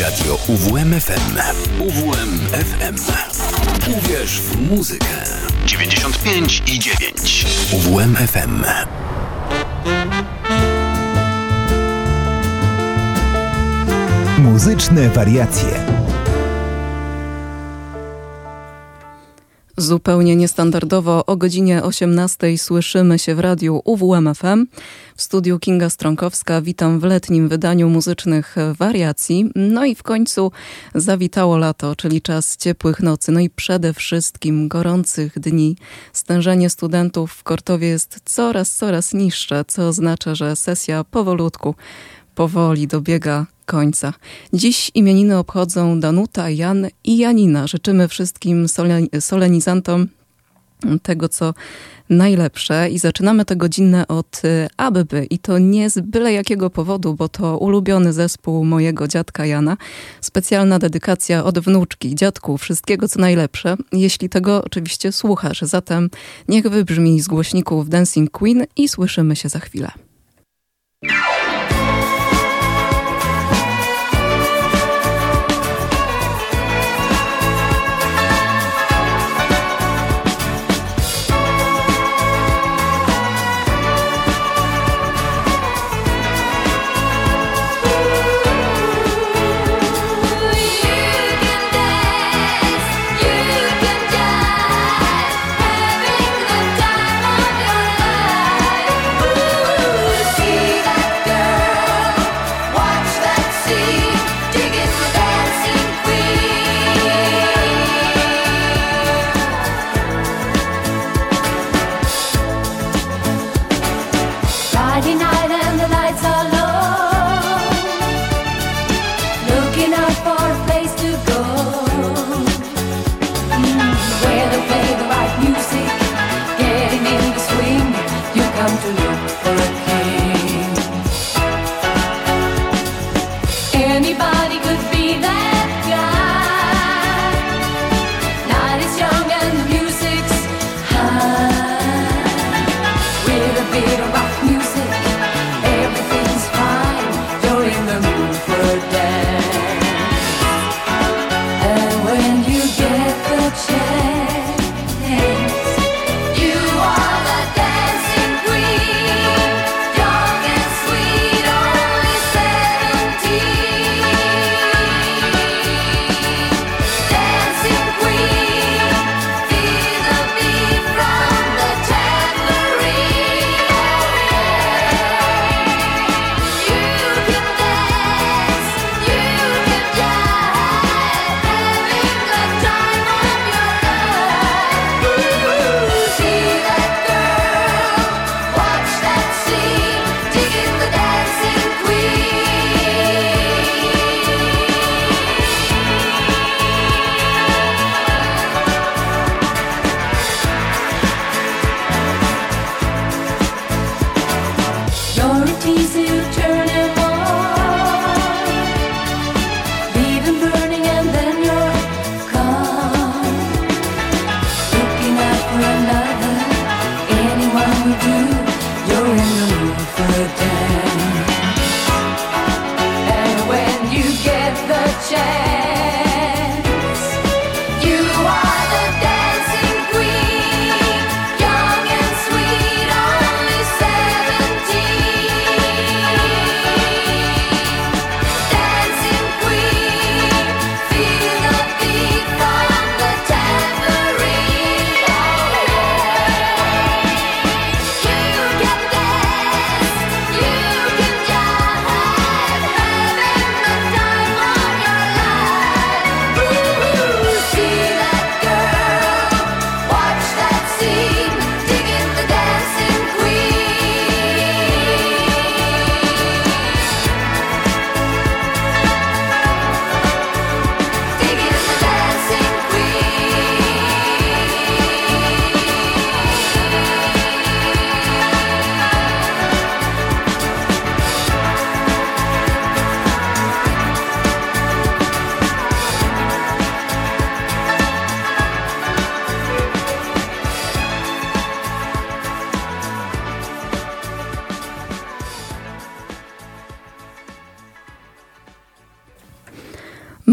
Radio UWMFM. UWMFM. Uwierz w muzykę. 95 i 9. UWMFM. Muzyczne wariacje. Zupełnie niestandardowo o godzinie 18 słyszymy się w radiu UWMFM. W studiu Kinga Stronkowska witam w letnim wydaniu muzycznych wariacji. No i w końcu zawitało lato, czyli czas ciepłych nocy, no i przede wszystkim gorących dni. Stężenie studentów w Kortowie jest coraz, coraz niższe, co oznacza, że sesja powolutku powoli dobiega końca. Dziś imieniny obchodzą Danuta, Jan i Janina. Życzymy wszystkim solenizantom tego, co najlepsze i zaczynamy to godzinne od y, ABB i to nie z byle jakiego powodu, bo to ulubiony zespół mojego dziadka Jana. Specjalna dedykacja od wnuczki, dziadku, wszystkiego co najlepsze, jeśli tego oczywiście słuchasz. Zatem niech wybrzmi z głośników Dancing Queen i słyszymy się za chwilę.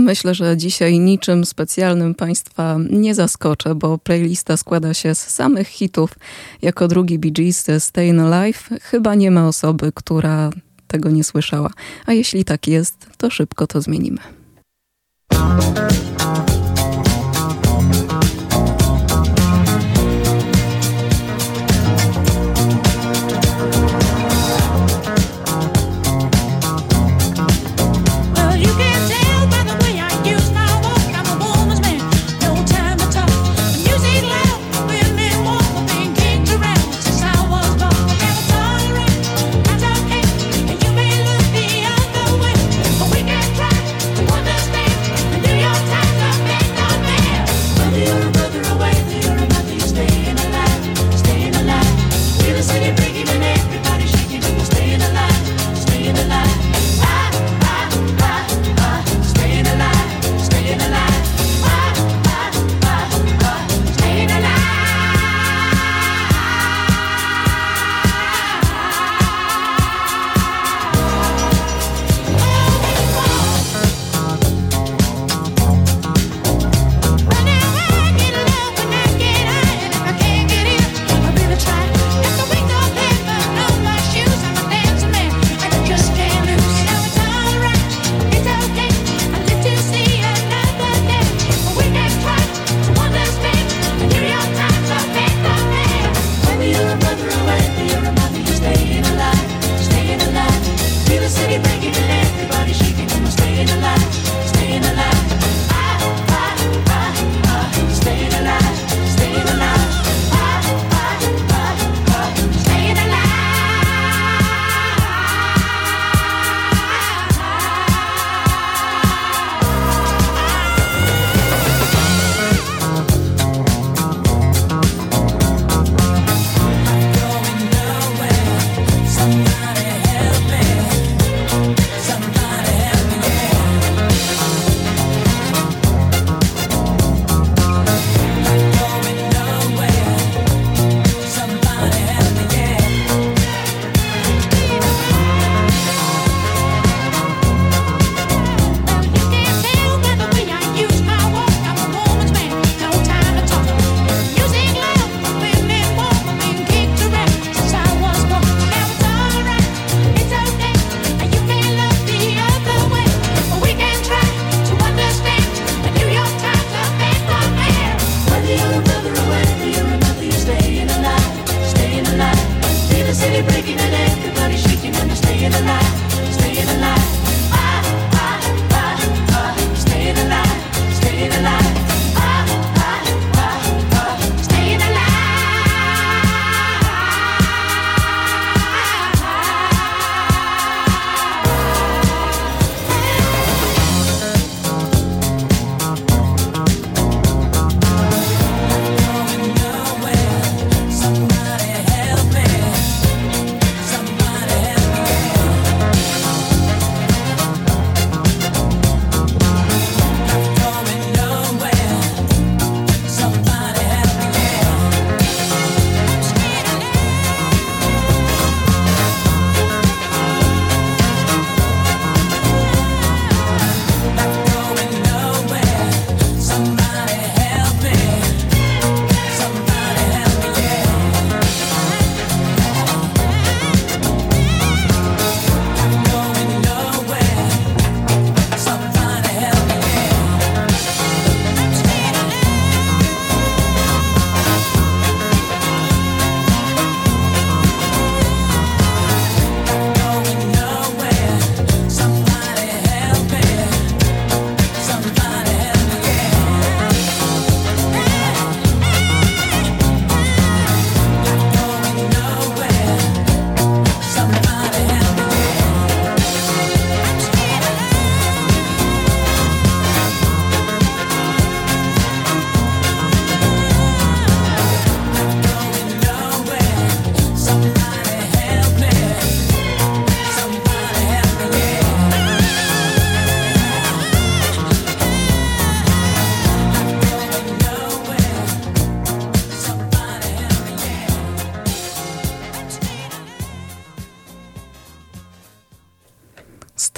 Myślę, że dzisiaj niczym specjalnym Państwa nie zaskoczę, bo playlista składa się z samych hitów. Jako drugi Bee Gees Stayin' Alive chyba nie ma osoby, która tego nie słyszała. A jeśli tak jest, to szybko to zmienimy.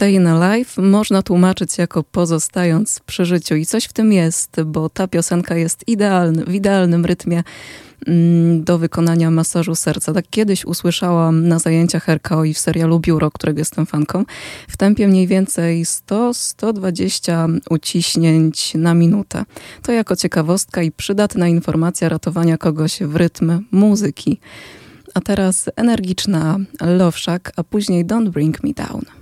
Staying Alive można tłumaczyć jako pozostając przy życiu i coś w tym jest, bo ta piosenka jest idealny, w idealnym rytmie mm, do wykonania masażu serca. Tak kiedyś usłyszałam na zajęciach RKO w serialu Biuro, którego jestem fanką, w tempie mniej więcej 100-120 uciśnięć na minutę. To jako ciekawostka i przydatna informacja ratowania kogoś w rytm muzyki. A teraz energiczna Love Shack, a później Don't Bring Me Down.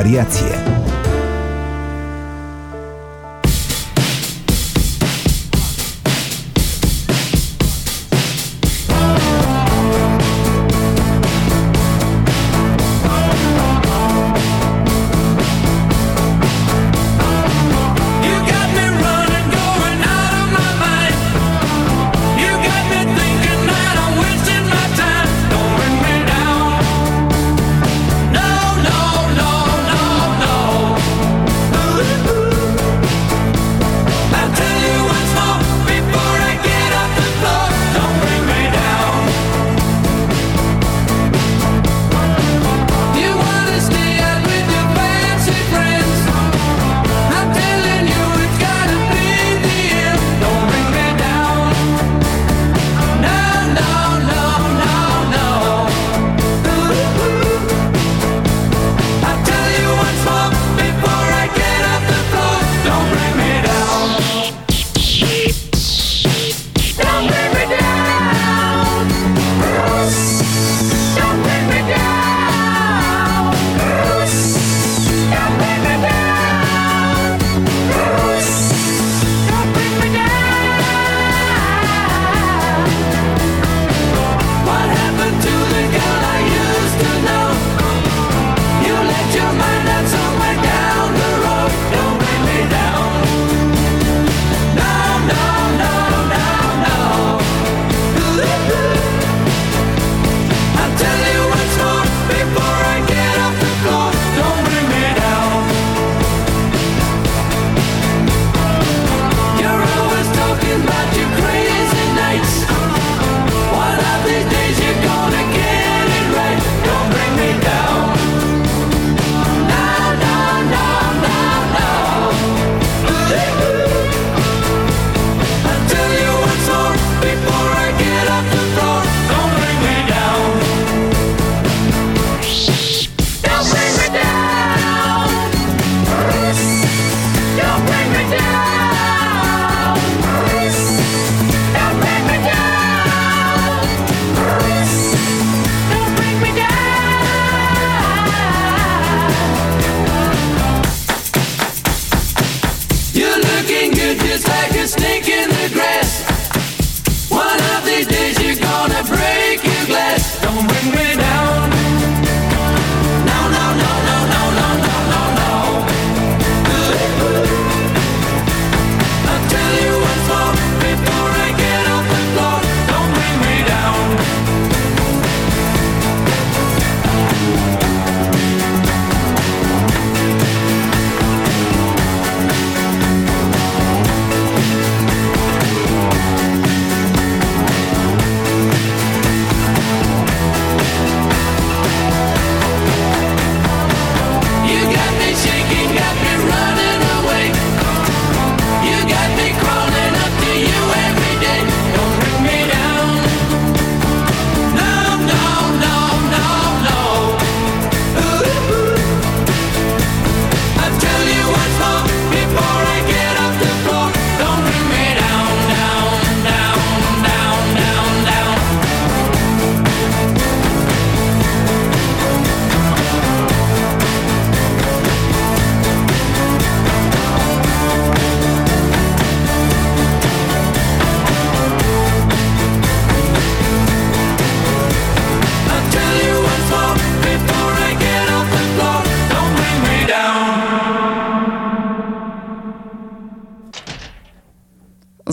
Wariacje.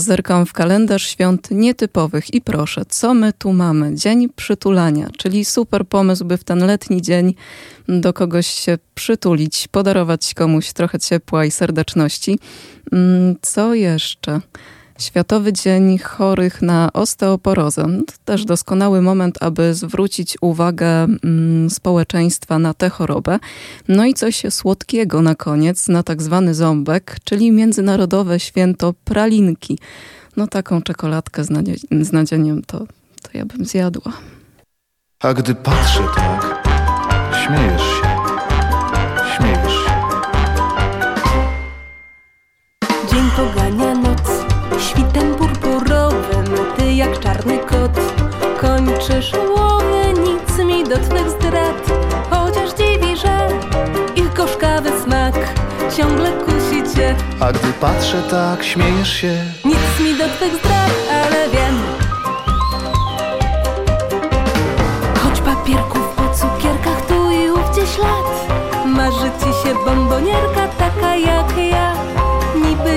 Zerkam w kalendarz świąt nietypowych i proszę, co my tu mamy? Dzień przytulania, czyli super pomysł, by w ten letni dzień do kogoś się przytulić, podarować komuś trochę ciepła i serdeczności. Mm, co jeszcze? Światowy Dzień Chorych na Osteoporozę. No to też doskonały moment, aby zwrócić uwagę mm, społeczeństwa na tę chorobę. No i coś słodkiego na koniec, na tak zwany ząbek, czyli Międzynarodowe Święto Pralinki. No taką czekoladkę z, nadzie- z nadzieniem to, to ja bym zjadła. A gdy patrzę tak, śmiejesz się, śmiejesz się. Dzień pogania świtem purpurowym, ty jak czarny kot. kończysz łowy, nic mi do twych zdrad. Chociaż dziwi, że ich gorzkawy smak ciągle kusi cię. A gdy patrzę tak, śmiejesz się. Nic mi do twych zdrad, ale wiem. Choć papierków po cukierkach tu i ówdzie ślad Marzy ci się bombonierka taka jak ja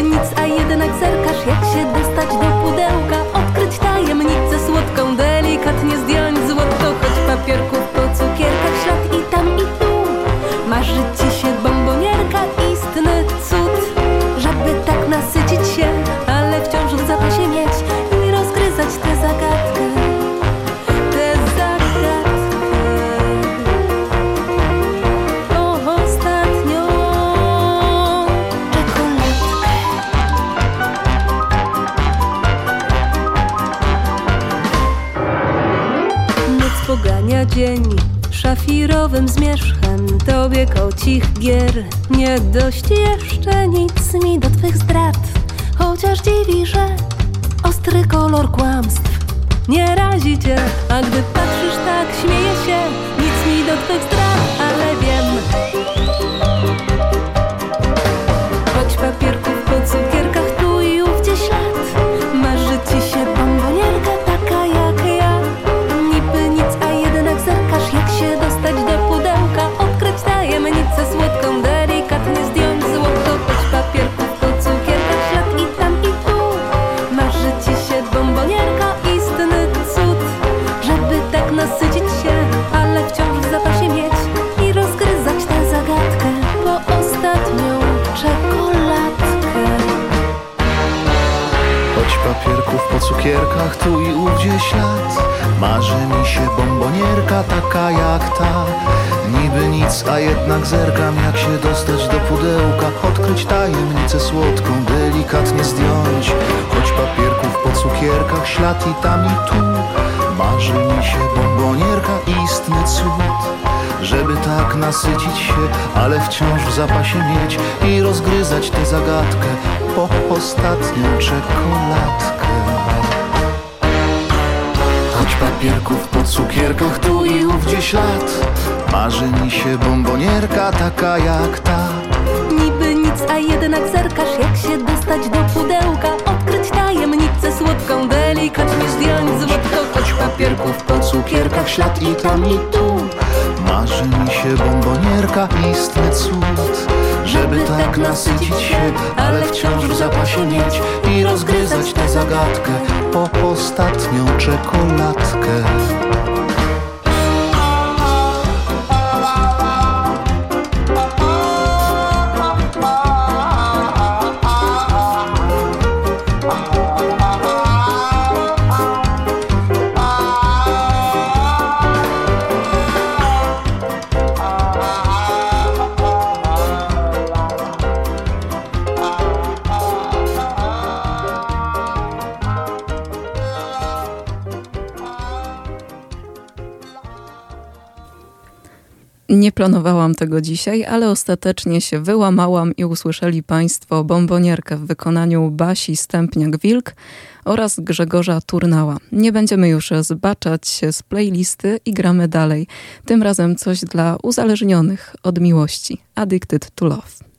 Nic, a jednak zerkasz jak się dostać do pudełka? Odkryć tajemnicę słodką, delikatnie zdjąć złoto Choć papierków dzień szafirowym zmierzchem. Tobie kocich gier Nie dość jeszcze nic mi do twych zdrad. Chociaż dziwi, że ostry kolor kłamstw Nie razi cię, a gdy patrzysz tak śmieje się Nic mi do twych zdrad, ale wiem. Choć papierków po cukierkach jednak zerkam jak się dostać do pudełka. Odkryć tajemnicę słodką, delikatnie zdjąć. Choć papierków po cukierkach ślad i tam i tu. Marzy mi się bombonierka, istny cud. Żeby tak nasycić się, ale wciąż w zapasie mieć i rozgryzać tę zagadkę po ostatnią czekoladkę. Choć papierków po cukierkach tu i ówdzie ślad, marzy mi się bombonierka taka jak ta. Niby nic, a jednak zerkasz jak się dostać do pudełka. Odkryć tajemnicę słodką, delikatnie zdjąć złotko Choć papierków po cukierkach ślad i tam i tu. Marzy mi się bombonierka, istny cud. Żeby tak nasycić się, ale wciąż w zapasie mieć I rozgryzać tę zagadkę po ostatnią czekoladkę Nie planowałam tego dzisiaj, ale ostatecznie się wyłamałam i usłyszeli Państwo bombonierkę w wykonaniu Basi Stępniak-Wilk oraz Grzegorza Turnała. Nie będziemy już zbaczać się z playlisty i gramy dalej. Tym razem coś dla uzależnionych od miłości. Addicted to Love.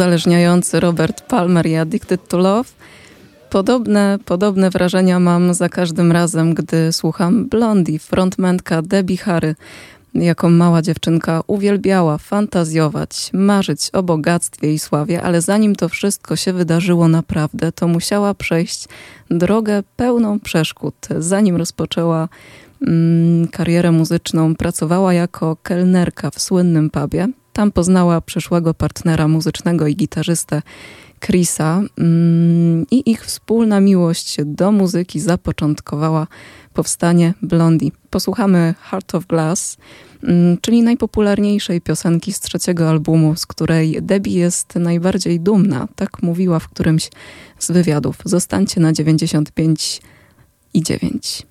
Uzależniający Robert Palmer i Addicted to Love. Podobne, podobne wrażenia mam za każdym razem, gdy słucham Blondie, frontmenka Debbie Harry. Jako mała dziewczynka uwielbiała fantazjować, marzyć o bogactwie i sławie, ale zanim to wszystko się wydarzyło naprawdę, to musiała przejść drogę pełną przeszkód. Zanim rozpoczęła mm, karierę muzyczną, pracowała jako kelnerka w słynnym pubie. Tam poznała przyszłego partnera muzycznego i gitarzystę Chrisa mm, i ich wspólna miłość do muzyki zapoczątkowała powstanie Blondie. Posłuchamy Heart of Glass, mm, czyli najpopularniejszej piosenki z trzeciego albumu, z której Debbie jest najbardziej dumna. Tak mówiła w którymś z wywiadów. Zostańcie na 95 i 9.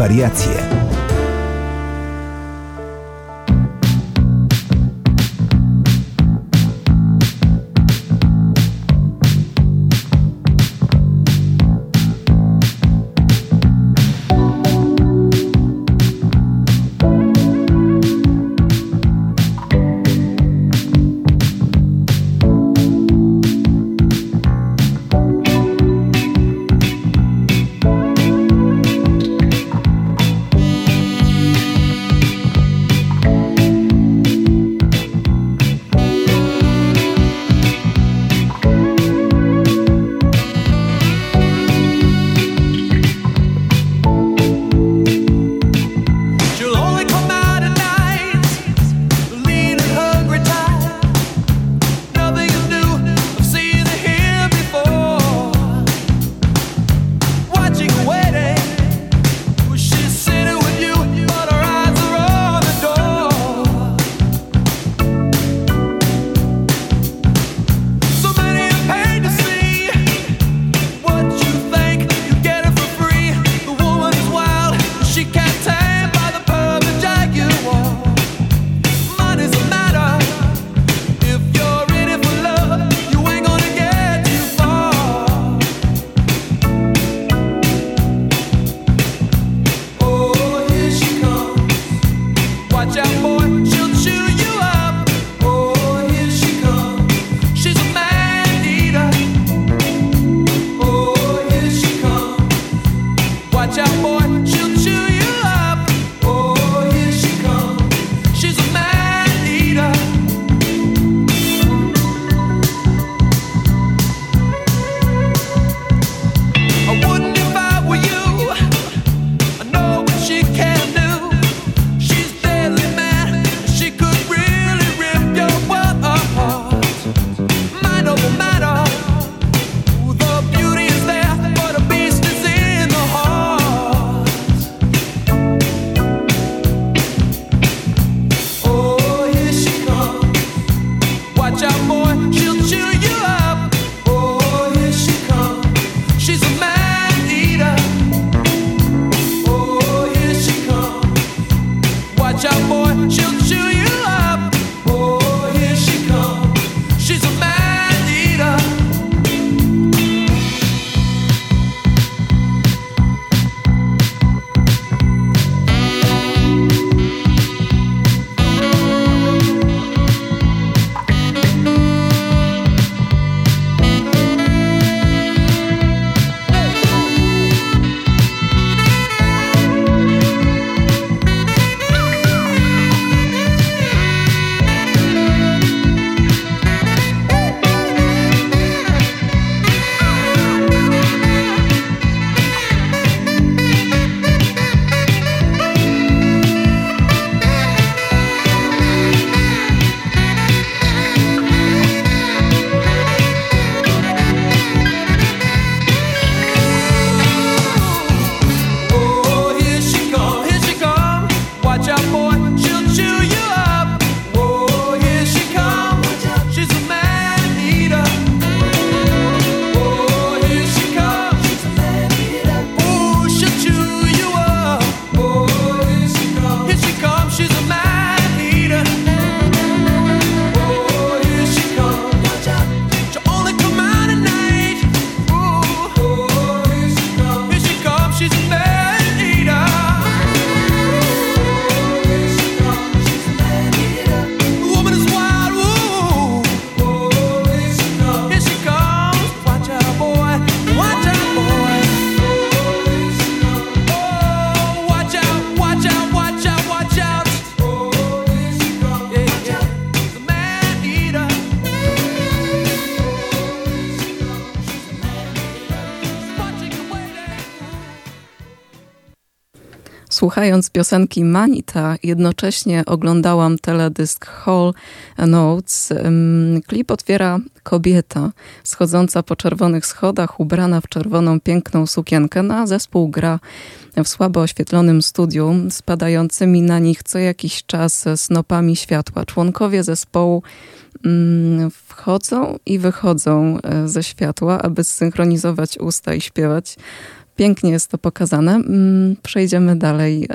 wariacje. Słuchając piosenki Manita, jednocześnie oglądałam teledysk Hall Notes. Klip otwiera kobieta schodząca po czerwonych schodach, ubrana w czerwoną, piękną sukienkę, no a zespół gra w słabo oświetlonym studiu, spadającymi na nich co jakiś czas snopami światła. Członkowie zespołu wchodzą i wychodzą e, ze światła, aby zsynchronizować usta i śpiewać Pięknie jest to pokazane. Mm, przejdziemy dalej.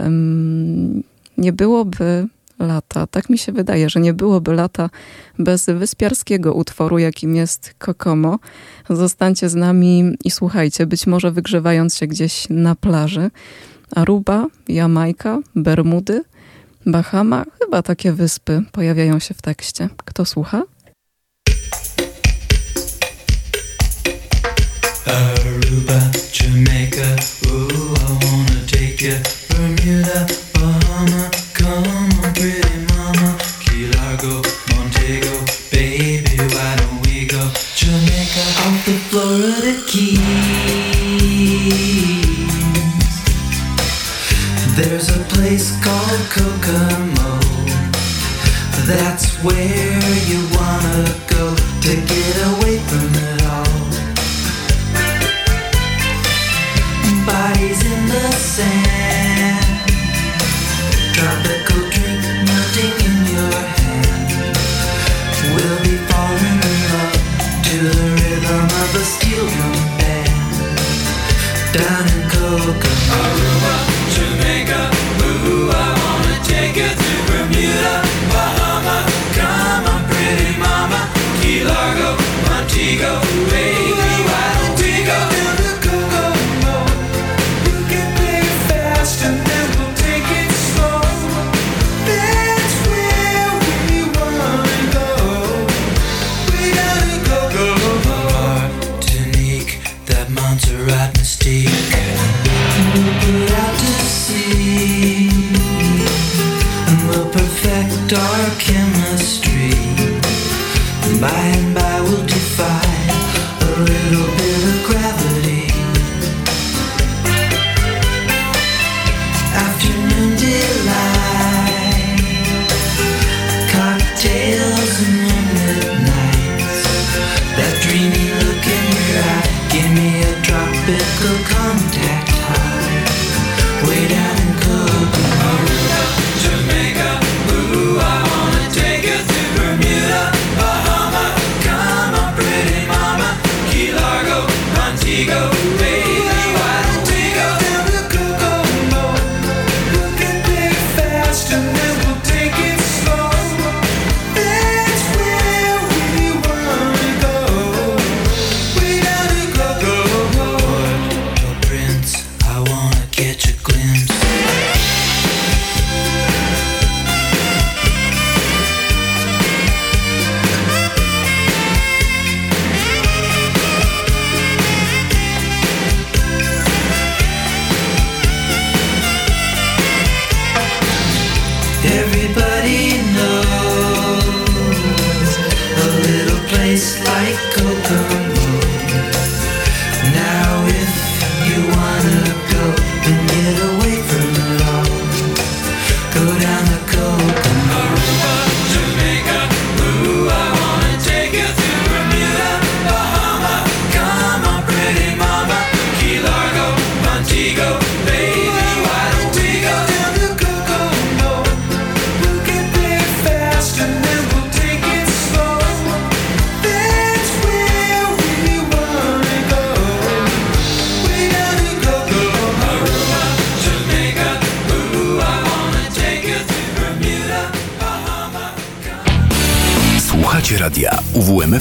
Nie byłoby lata, tak mi się wydaje, że nie byłoby lata bez wyspiarskiego utworu, jakim jest Kokomo. Zostańcie z nami i słuchajcie, być może wygrzewając się gdzieś na plaży. Aruba, Jamajka, Bermudy, Bahama, chyba takie wyspy pojawiają się w tekście. Kto słucha? Aruba. Jamaica, ooh, I wanna take ya. Bermuda, Bahama, come on, pretty mama. Key Largo, Montego, baby, why don't we go? Jamaica, off the Florida Keys. There's a place called Kokomo. That's where you wanna go to get away. sand. Tropical drink melting in your hand. We'll be falling in love to the rhythm of a steel drum band. Down in Cocoa.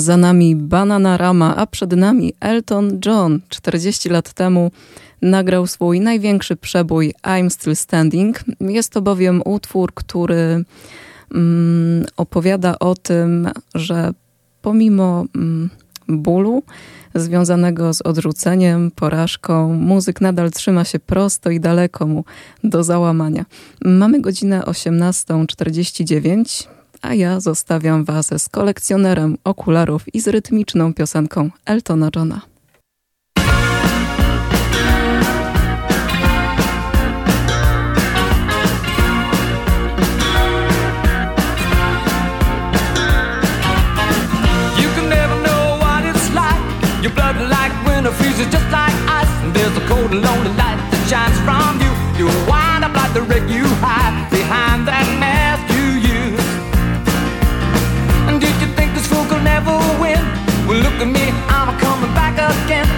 Za nami Bananarama, a przed nami Elton John. 40 lat temu nagrał swój największy przebój I'm Still Standing. Jest to bowiem utwór, który mm, opowiada o tym, że pomimo mm, bólu związanego z odrzuceniem, porażką, muzyk nadal trzyma się prosto i daleko mu do załamania. Mamy godzinę 18.49 a ja zostawiam Was z kolekcjonerem okularów i z rytmiczną piosenką Eltona Johna. Just like ice. And there's a cold and lonely light that shines from you. You wind up like the wreck you hide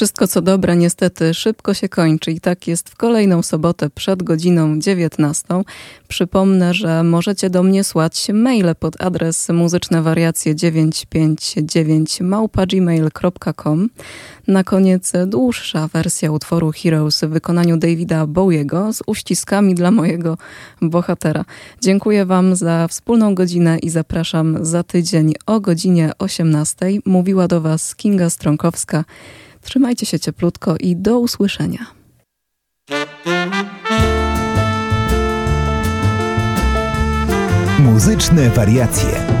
Wszystko co dobre niestety szybko się kończy i tak jest w kolejną sobotę przed godziną 19. Przypomnę, że możecie do mnie słać maile pod adres muzyczne wariacje 959 małpa.gmail.com. Na koniec dłuższa wersja utworu Heroes w wykonaniu Davida Bowiego z uściskami dla mojego bohatera. Dziękuję Wam za wspólną godzinę i zapraszam za tydzień o godzinie 18. Mówiła do Was Kinga Stronkowska. Trzymajcie się cieplutko i do usłyszenia. Muzyczne wariacje.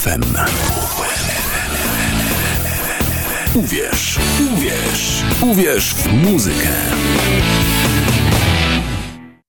UWMFM.